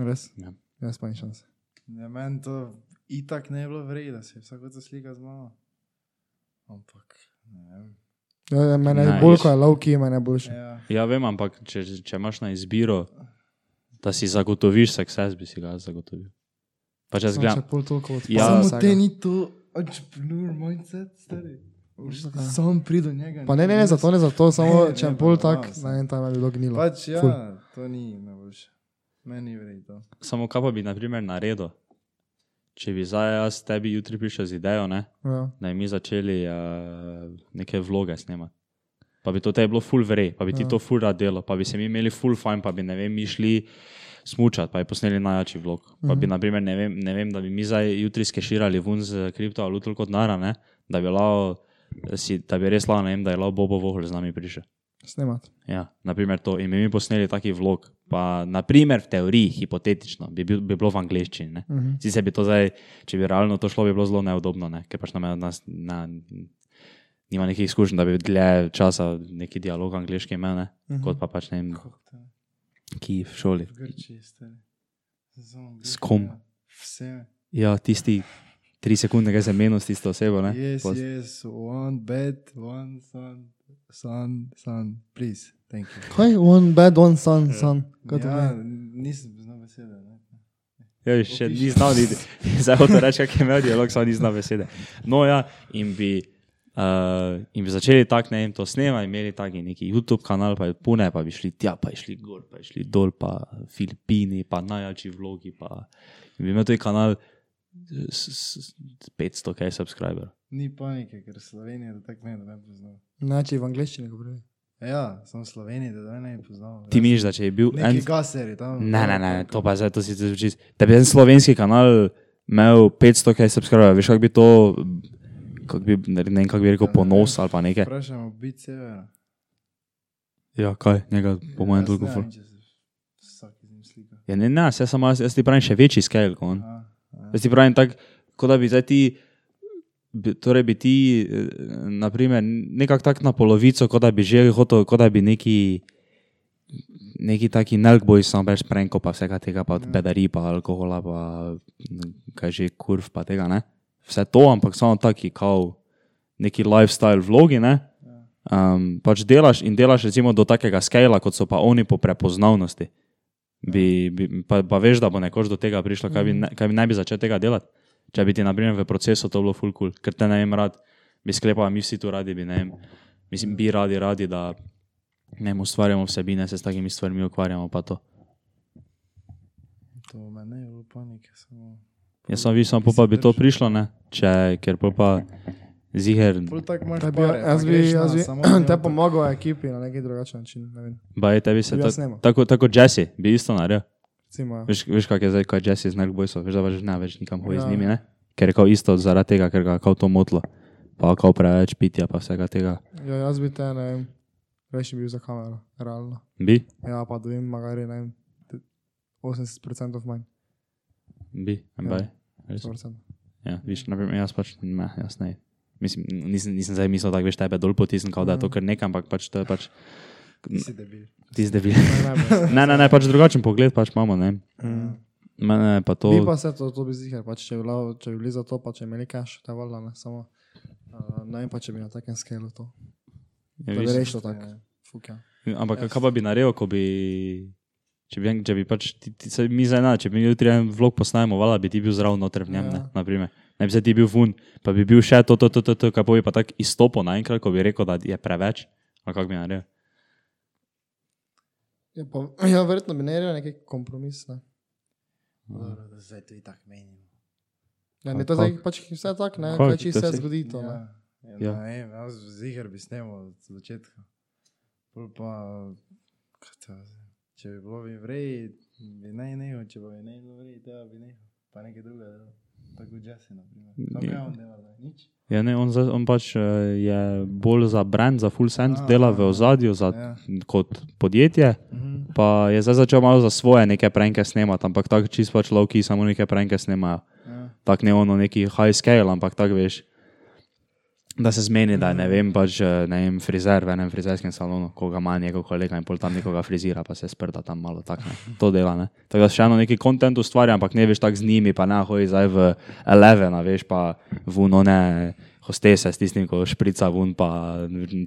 Res? Ja. Jaz pa ni šanse. Ja, meni to itak ne je bilo vredno, da se vsak se slika z mano. Ampak, ne vem. Ja, mene je bolj, ko je low key, mene je boljše. Ja, Ja, vem, ampak če, če imaš na izbiro, da si zagotoviš success, bi si ga zagotovil. Pa če zgledam. Ja. Samo vsega. te ni to entrepreneur mindset, stari. Sam pridu njega. Pa ne, ne, ne, zato ne, zato samo Ne, če ne, je bolj tak, ne vem, tam je bilo gnilo. Pač ja, Ful. to ni najboljše. Meni vrej to. Samo kaj pa bi, na primer, naredil? Če bi zdaj jaz tebi jutri prišel z idejo, ne? Ja. da bi mi začeli uh, neke vloge snemati. Pa bi to tebi bilo full vrej, pa bi ti Ja. to full rad delo, pa bi se mi imeli full fajn, pa bi ne vem, mi šli smučati, pa bi posneli najjači vlog. Pa bi, Mhm. naprimer, ne vem, ne vem, da bi mi zdaj jutri skeširali ven z kriptovaluto kot nara, ne? da bi, lao, si, da bi res lao, ne vem, da je lao Bobo Vohol z nami prišel. Snemat. Ja, naprimer to. In bi mi posneli taki vlog. Pa, naprimer, v teoriji, hipotetično, bi, bil, bi bilo v angleščini. ne. Mhm. Sicer bi to zdaj, če bi realno to šlo, bi bilo zelo neudobno, ne? ker pač nam nas na, nima nekih izkušenj, da bi dlje časa neki dialog angliški imel, ne? Mhm. kot pa pač ne vem, ki v šoli. S kom? Vse. Ja, tisti tri sekunde, ki se menil s tisto osebo. Ne? Yes, Pos- yes, one bed, one son, son, son, please, thank you. Kaj, one bad, one son, son. Kaj to Ja, nisem znal besede. Ne? Ja, še ni znal, zdaj hoče reči, kak je imel dialog, samo ni znal besede. No, ja, in bi, uh, in bi začeli tako, ne vem, to snemati, imeli taki neki YouTube kanal, pa je pune, pa bi šli tja, pa je šli gor, pa je šli dol, pa Filipini, pa najjači vlogi, pa bi imel tudi kanal 500 kaj subscriber. Ni panike, ker Slovenija da tako ne, da ne poznam. Znači v angliščini govori. Ja, sem Slovenija, da ne poznam. Ti misliš, da če je bil en. Neki gaseri tam. Ne, ne, ne, to pa zdaj, to si zvuči. Da bi en slovenski kanal imel 500 kaj subscriberjev, veš, kako bi to, kako bi, ne vem, kako bi rekel, ponos ali pa nekaj. Vprašamo, biti severa. Ja, kaj, njega po mojem toliko ful. slika. Ja, ne, ne, jaz, samo, jaz, jaz ti pravim še večji scale kot on. Aha, ti pravim tako, kot da bi zdaj ti, bi, torej bi ti, eh, naprimer, nekako tako na polovico, kot da bi že hotel, kot da bi neki, neki taki nelkboj sam brez prenko, pa vsega tega, pa od bedari, pa alkohola, pa kaj že kurv, pa tega, ne. Vse to, ampak samo taki, kao neki lifestyle vlogi, ne. Um, pač delaš in delaš recimo do takega skala, kot so pa oni po prepoznavnosti. Bi, bi, pa, pa veš, da bo nekoč do tega prišlo, kaj bi, ne, kaj bi ne bi začel tega delati. Če bi ti, na primer, v procesu to bilo full cool, ker te ne vem rad, bi sklepal, mi vsi tu radi bi, ne vem, mislim, bi radi, radi, da ne vem, ustvarjamo vsebine, se s takimi stvarmi ukvarjamo, pa to. To me ne je bilo panike, samo. Jaz sem videl, pa bi to prišlo, ne, če, ker pol pa ziger, Kaj bi, jaz bi, jaz bi te pomagal ekipi na neki drugačen način. Ne vem. baj tebi se ta, jaz snemal. tako, tako Jesse, bi isto naredil. Recimo, ja. Veš, veš kak je zdaj, ko je Jesse z Nergbojsov, veš, da pač ne več nikam hoji z Ja. njimi, ne? Ker je kao isto zaradi tega, ker ga je kao to motlo. Pa kao preveč pitja, pa vsega tega. ja, jaz bi te, ne vem, reši bil za kamero, realno. Bi, Ja, pa dovim, magari, ne vem, te- 80% of mine, bi, baj. Res. 100%. Ja, viš, naprimer, jaz pač, ne, jaz ne. Mislim, nisem, nisem zdaj mislil, da veš tebe dol potisnem, kao da je to kar nekam, ampak pač to je pač, Ti si debil. ti zdaj bi. Ne, ne, Ne, ne, ne, pač drugačen pogled pač imamo, ne. Mm. Mene pa to. Bi pa se to, to bi zihar, pač če bi, bilo, če bi bili za to, pa če bi imeli cash, te valjda ne, samo, uh, ne vem pa, če bi na takem skalu to, ja, da bi rešil tako, fuk ja. Ampak kaj pa bi naredil, ko bi. Če bi, če bi pač, ti, ti, mi zdaj, ne, če bi mi jutri en vlog posnajmo, vala bi ti bil zraven noter v njem, ne, Ja. naprimer. Ne bi se ti bil fun, pa bi bil še to, to, to, to, to kaj pa bi pa tako izstopil naenkrat, ko bi rekel, da je preveč. A kako bi naredil? Ja, pa, ja, verjetno bi naredil neki kompromis, ne. Dobro, da zdaj to i tak menim. Ja, ne, to zdaj pač vse tako, ne, kaj To se zgodi to, ne. Ja, ja, Ja. ne vem, jaz ziger bi snemal od začetka. Pol pa, kaj to, če bi bilo v vreji, bi naj nehal, če bi naj bilo v vreji, tega bi nehal. Pa nekaj drugega dela. Tako Jesse, na primer. Ja. on dela? Ja, ne, on, za, on pač eh, je bolj za brand, za full send, A, dela v ozadju za, Ja. kot podjetje. Mhm. Pa je zdaj začel malo za svoje neke prenke snemati, ampak tako čisto pač lovki samo neke prenke snemajo. Ja. Tako ne ono neki high scale, ampak tako veš. Da se zmeni, da ne vem, pač eh, ne vem, frizer v enem frizerskem salonu, koga ima njegov kolega in pol tam nekoga frizira, pa se sprda tam malo tako. Ne. To dela, ne. Tako da še eno neki kontent ustvarja, ampak ne veš tako z njimi, pa ne hoji zdaj v Eleven, veš pa v one hostese s tistim, ko šprica vun, pa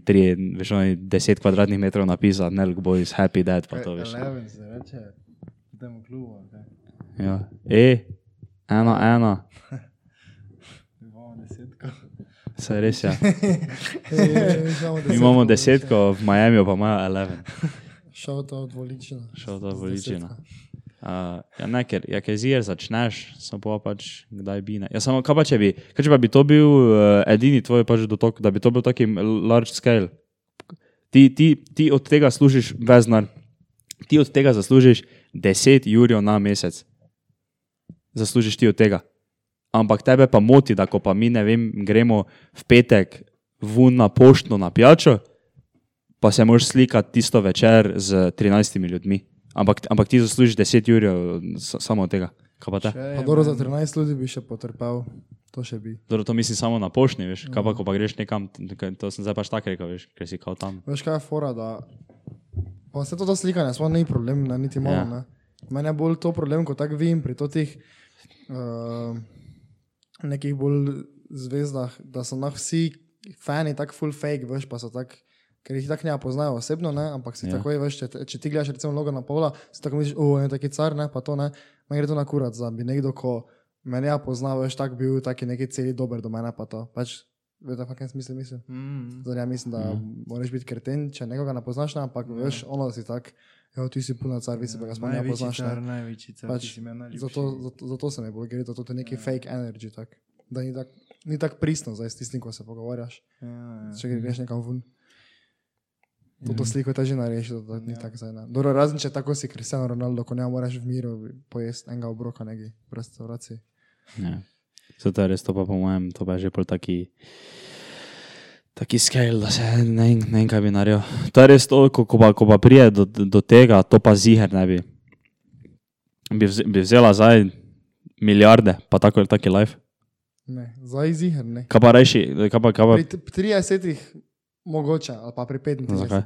tri, veš, oni 10 kvadratnih metrov napisa, Nelk Boys, Happy Dad, pa to veš. Eleven se reče, v tem klubu, kaj? Ja. E, ena, ena. Imamo desetko. Se res je. Imamo Mi imamo desetko, v Miami pa imajo 11. Šel to od voličina. Šel to voličina. Uh, ja, ne, ker ja, kezir začneš, samo pa pač kdaj bi ne. Ja, samo kaj pa če bi, kaj če pa bi to bil uh, edini tvoj pač dotok, da bi to bil taki large scale. Ti, ti, ti od tega služiš veznar, ti od tega zaslužiš 10 jurjev na mesec. Zaslužiš ti od tega. Ampak tebe pa moti, da ko pa mi ne vem, gremo v petek vun na poštno na pijačo, pa se moraš slikati tisto večer z 13 ljudmi. Ampak, ampak ti zaslužiš 10 jurjev s- samo od tega. Kaj pa te? Pa dobro, za 13 ljudi bi še potrpel, to še bi. Dobro, to mislim samo na pošti, veš, kaj pa, ko pa greš nekam, to sem zdaj pač tako rekel, veš, ker si kao tam. Veš kaj je fora, da pa vse to, to slikanje, sploh ni problem, ne, niti malo. Ja. Ja. Mene je bolj to problem, ko tako vidim pri totih uh, nekih bolj zvezdah, da so nah vsi fani tako full fake, veš, pa so tako, ker jih tako ne poznajo osebno, ne, ampak si Ja. takoj, veš, če, če ti gledaš recimo logo na pola, si tako misliš, o, je taki car, ne, pa to ne, me gre to na kurat, da bi nekdo, ko mene ja pozna, veš, tak bil taki neki celi dober do mene, pa to, pač, veš, v kakšnem smislu mislim. Mm. Zdaj, ja mislim, da Ja. moraš biti kreten, če nekoga ne poznaš, ne, ampak veš, ono si tak, ja, ti si puna car, vi si pa ga ne Največji poznaš. car, Ne. največji car, Pač, ti si imel najljubši. Zato, zato, zato se mi bolj gre, to je neki fake energy, tak, da ni tako ni tak pristno zdaj s tistim, ko se pogovarjaš, Ja, ja. če greš nekam ven. To, to sliko je težje narediti, da ni tako zdaj. ne. Dobro, razen če tako si Cristiano Ronaldo, ko ne moraš v miru pojesti enega obroka neki v restauraciji. Ja. Zato je res to pa po mojem, to pa je že pol taki, taki scale, da se ne vem, ne vem kaj bi naredil. To je res to, ko, ko, pa, ko pa prije do, do tega, to pa ziger ne bi. Bi, vze, bi vzela zdaj milijarde, pa tako je taki life. Ne, zdaj ziger ne. Kaj pa reši, kaj pa, kaj pa, Pri t- pri 30 mogoče, ali pa pri 35. Zakaj?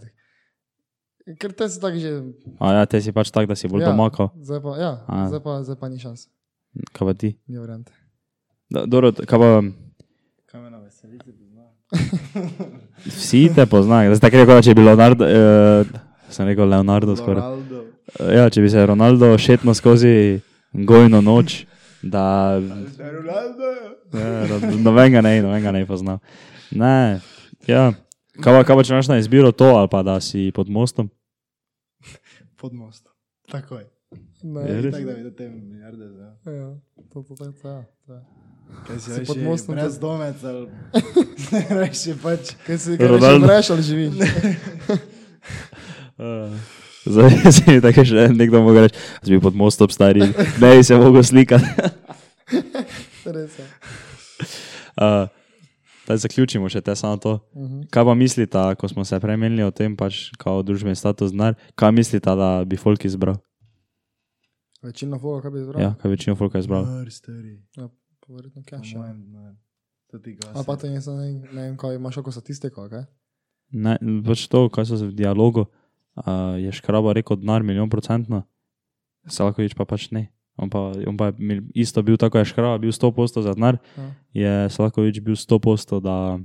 Ker te si tako že. a ja, te si pač tak, da si bolj Ja. ja. domakal, Zdaj pa, ja, A. zdaj pa, zdaj pa ni šans, kaj pa ti. ni variante. Dobro, kaj pa, Kaj me na veselice pozna? Vsi te poznajo, zdaj tako rekel, da če bi Leonardo, uh, sem rekel Leonardo skoraj. Ronaldo. Ja, če bi se Ronaldo šetno skozi gojno noč, da Ronaldo. ja, nobenega ne, nobenega ne pozna. Ne, ja. Kaj pa, kaj pa če imaš na izbiro to, ali pa da si pod mostom? Pod mostom. Takoj. Ne, Je res? Tako da bi te milijarde zdaj. ja, to, to, to, to, ja, to. je. Kaj si, Si si pod pod mostom, mostom? Brez domec ali... Reši pač. Kaj si, kaj Ronaldo. Ronaldo. reš ali živiš? Uh, zdaj si mi tako še nekdo mogel reči, da si bil pod mostom stari, ne bi se mogel slikati. Res je. Uh, da zaključimo še te samo to. Mhm. Kaj pa mislite, ko smo se premenili o tem, pač kao družbeni status denar, kaj mislite, da bi folk izbral? Večina foga, kaj bi izbral? Ja, kaj večino folka izbral? Dar, ja verjetno Po cash. ja. mojem, ne. To ti gasi. A pa to nisem, ne, ne vem, kaj imaš oko statistiko, kaj? Ne, pač to, kaj so v dialogu, uh, je škraba rekel denar milijon procentno, Salakovič pa pač ne. On pa, on pa je isto bil tako, je škraba bil 100 posto za denar, Ja. je Salakovič bil 100 posto, da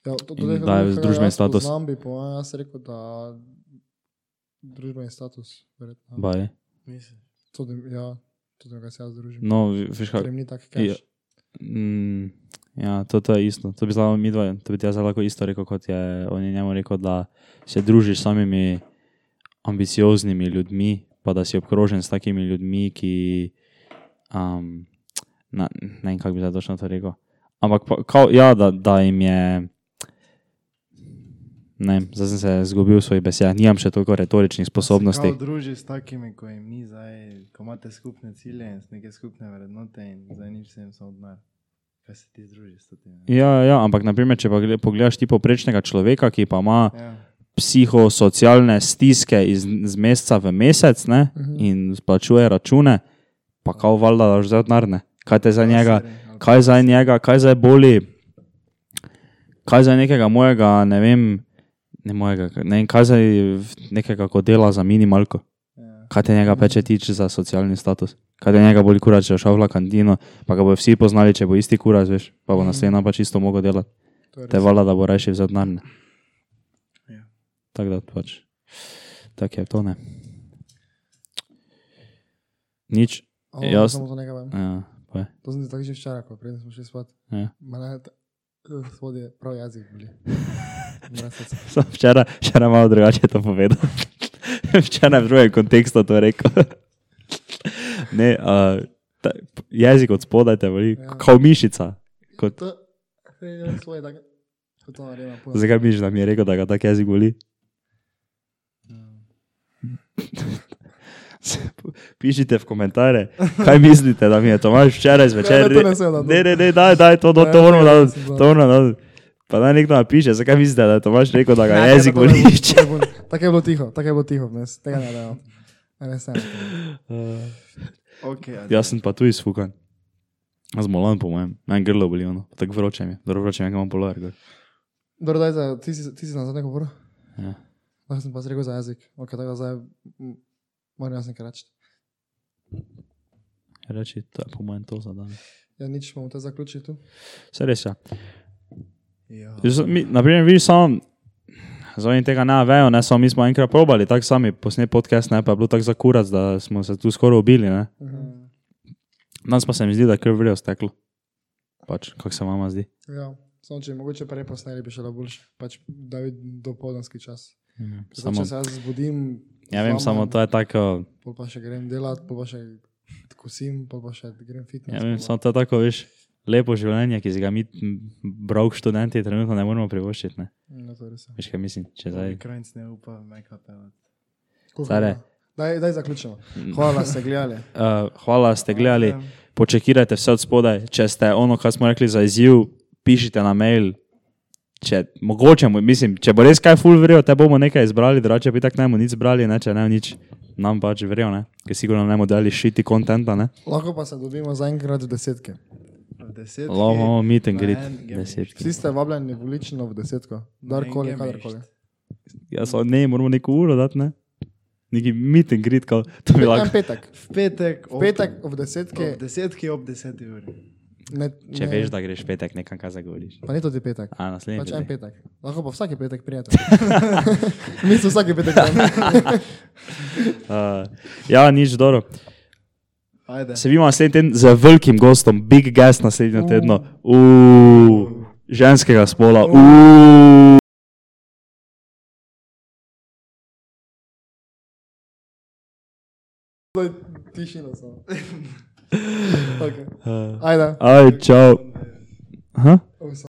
Ja, to, to, to, da je družbeni status. Znam bi po mojem, jaz rekel, da družbeni status, verjetno. baj. Misliš? Tudi, ja, tudi ga se jaz družim. No, vi- veš kaj. ni tak Ja. cash. Mm, ja, to, to je isto. To bi znal mi dva, to bi ti jaz lahko isto rekel, kot je on je njemu rekel, da se družiš s samimi ambicioznimi ljudmi, pa da si obkrožen s takimi ljudmi, ki. Um, na, ne vem, kako bi zdaj točno to rekel. Ampak, pa, kao, ja, da, da jim je. Ne, zdaj sem se izgubil v svojih besedah, nimam še toliko retoričnih sposobnosti. Se kao druži s takimi, ko jim ni zdaj, ko imate skupne cilje in neke skupne vrednote in zdaj ni vsem samo denar. Kaj se ti združi s tem? Ja, ja, ampak naprimer, če pa pogledaš ti poprečnega človeka, ki pa ima Ja. psihosocialne stiske iz, iz meseca v mesec ne, Mhm. in splačuje račune, pa kao valjda daš zdaj odnarne. Kaj te za njega, Seri, ali kaj za njega, kaj za boli, kaj za nekega mojega, ne vem, ne mojega, ne vem, kaj za nekega, ko dela za minimalko. Kaj te njega peče tiče za socialni status? Kaj te njega boli kurac, če bo šel v kantino, pa ga bo vsi poznali, če bo isti kurac, veš, pa bo naslednja pa čisto mogel delati. Je Te valjda, da bo rajši vzel denarne. Ja. Tako da pač. Tako je to ne. Nič. O, jaz- Samo to nekaj vem. Ja, pa je. To sem ti tako že včeraj, ko preden smo šli spat. Ja. Mene, Spodje, prav jezik. Sem včeraj, včeraj malo drugače to povedal. Včeraj v drugem kontekstu to rekel. ne, uh, ta, jezik od spodaj te boli, Ja. ja. kot mišica. Kot, To je svoje, tako. Kot to naredim. zakaj misliš, da mi je rekel, da ga tak jezik boli? Pišite v komentarje, kaj mislite, da mi je Tomaš včeraj zvečer Ne, ne, to ne smem dati. Ne, ne, ne, daj, daj, to, to, Ne, to moramo ne, dati. To. Pa naj nekdo napiše, zakaj mislite, da je Tomaš rekel, da ga Ne, jezik to boli. to. Tako je bilo tiho, tako je bilo tiho vmes. Tega ne dajam. Ne. Okay, Jaz sem pa tu izfukan. Zmolan po mojem, meni grlo boli ono, tako vroče mi je, dobro vroče mi je, imam polar. Dobro, daj, za, ti, si, ti si na zadnje govoril? Ja. Lahko sem pa rekel za jezik. Ok, tako zdaj m, moram jaz nekaj reči. Reči, to je po mojem to za dan. Ja, nič, bomo te zaključili tu. Vse res je. Ja. Ja. Naprimer, vi sam, zvonim tega ne vejo, ne samo mi smo enkrat probali, tako sami posnet podcast, ne pa je bilo tako za kurac, da smo se tu skoraj ubili, ne. Danes pa se mi zdi, da je kar vrjo steklo. Pač, kako se vama zdi. Ja, samo če mogoče prej posneli, bi šlo boljše. Pač, da bi dopoldanski čas. Samo... Samo, Če se jaz zbudim, ja vem, samo to je tako, pol pa še grem delat, pol pa še kosim, pol pa še grem fitness. ja vem, samo to je tako, veš, lepo življenje, ki si ga mi, brok študenti, trenutno ne moremo privoščiti, ne. Ja, je res. Veš, kaj mislim, če zdaj. Krajnc ne upa, meka. Koliko Stare. ima? Daj, daj zaključimo. Hvala, da ste gledali. Uh, hvala, ste gledali. Počekajte vse od spodaj. Če ste ono, kar smo rekli za izziv, pišite na mail. Če, mogoče, mislim, če bo res kaj full vrijo, te bomo nekaj izbrali, drugače bi tako ne bomo nič zbrali, ne, če ne nič, nam pač ne, ker sigurno ne bomo dali šiti kontenta. Lahko pa se dobimo zaenkrat v desetke. Desetki. Lahko imamo meet and greet, en game deset. Vsi ste vabljeni volično v desetko. Darkoli, kadarkoli. Ja, so, ne, moramo neko uro dati, ne. Neki meet and greet, kao, to bi lahko. petek. V petek. V petek ob desetke. Ob desetki ob deseti uri. Ne, Če ne, veš, da greš petek, nekam kaj zagovoriš. Pa ni to ti petek. A, naslednji Pač en petek. Lahko pa vsake petek prijatelj. Mi smo vsake petek. Uh, ja, nič dobro. Ajde. Se vidimo naslednji teden z velikim gostom, big guest naslednjo tedno. Uh, ženskega spola. Uh. Tišina samo. Okay. Ajde. Aj, čau. Aha. Vse.